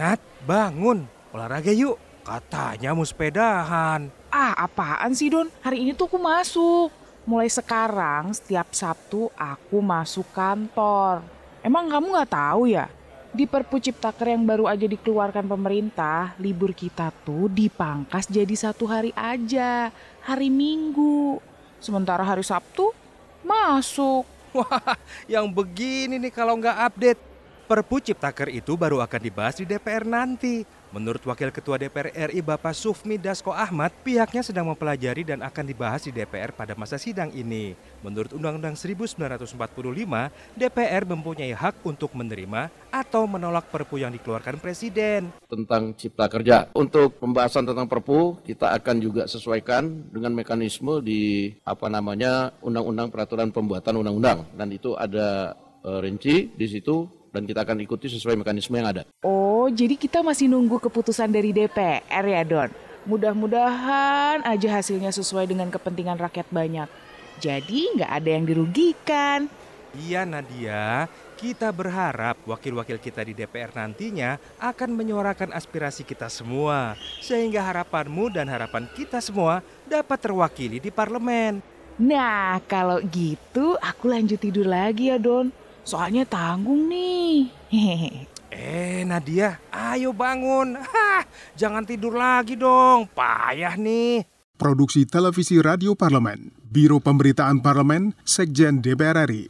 Nat, bangun. Olahraga yuk. Katanya mau sepedahan. Ah, apaan sih Don? Hari ini tuh aku masuk. Mulai sekarang, setiap Sabtu aku masuk kantor. Emang kamu nggak tahu ya? Di Perpu Ciptaker yang baru aja dikeluarkan pemerintah, libur kita tuh dipangkas jadi satu hari aja, hari Minggu. Sementara hari Sabtu masuk. Wah, yang begini nih kalau nggak update. Perpu Ciptaker itu baru akan dibahas di DPR nanti. Menurut Wakil Ketua DPR RI Bapak Sufmi Dasko Ahmad, pihaknya sedang mempelajari dan akan dibahas di DPR pada masa sidang ini. Menurut Undang-Undang 1945, DPR mempunyai hak untuk menerima atau menolak perpu yang dikeluarkan Presiden. Tentang Cipta Kerja. Untuk pembahasan tentang perpu, kita akan juga sesuaikan dengan mekanisme di apa namanya Undang-Undang Peraturan Pembuatan Undang-Undang. Dan itu ada uh, rinci di situ dan kita akan ikuti sesuai mekanisme yang ada. Oh, jadi kita masih nunggu keputusan dari DPR ya, Don? Mudah-mudahan aja hasilnya sesuai dengan kepentingan rakyat banyak. Jadi nggak ada yang dirugikan. Iya Nadia, kita berharap wakil-wakil kita di DPR nantinya akan menyuarakan aspirasi kita semua. Sehingga harapanmu dan harapan kita semua dapat terwakili di parlemen. Nah, kalau gitu aku lanjut tidur lagi ya, Don. Soalnya tanggung Eh Nadia, ayo bangun. Hah, jangan tidur lagi dong, payah nih. Produksi Televisi Radio Parlemen, Biro Pemberitaan Parlemen, Sekjen DPR RI.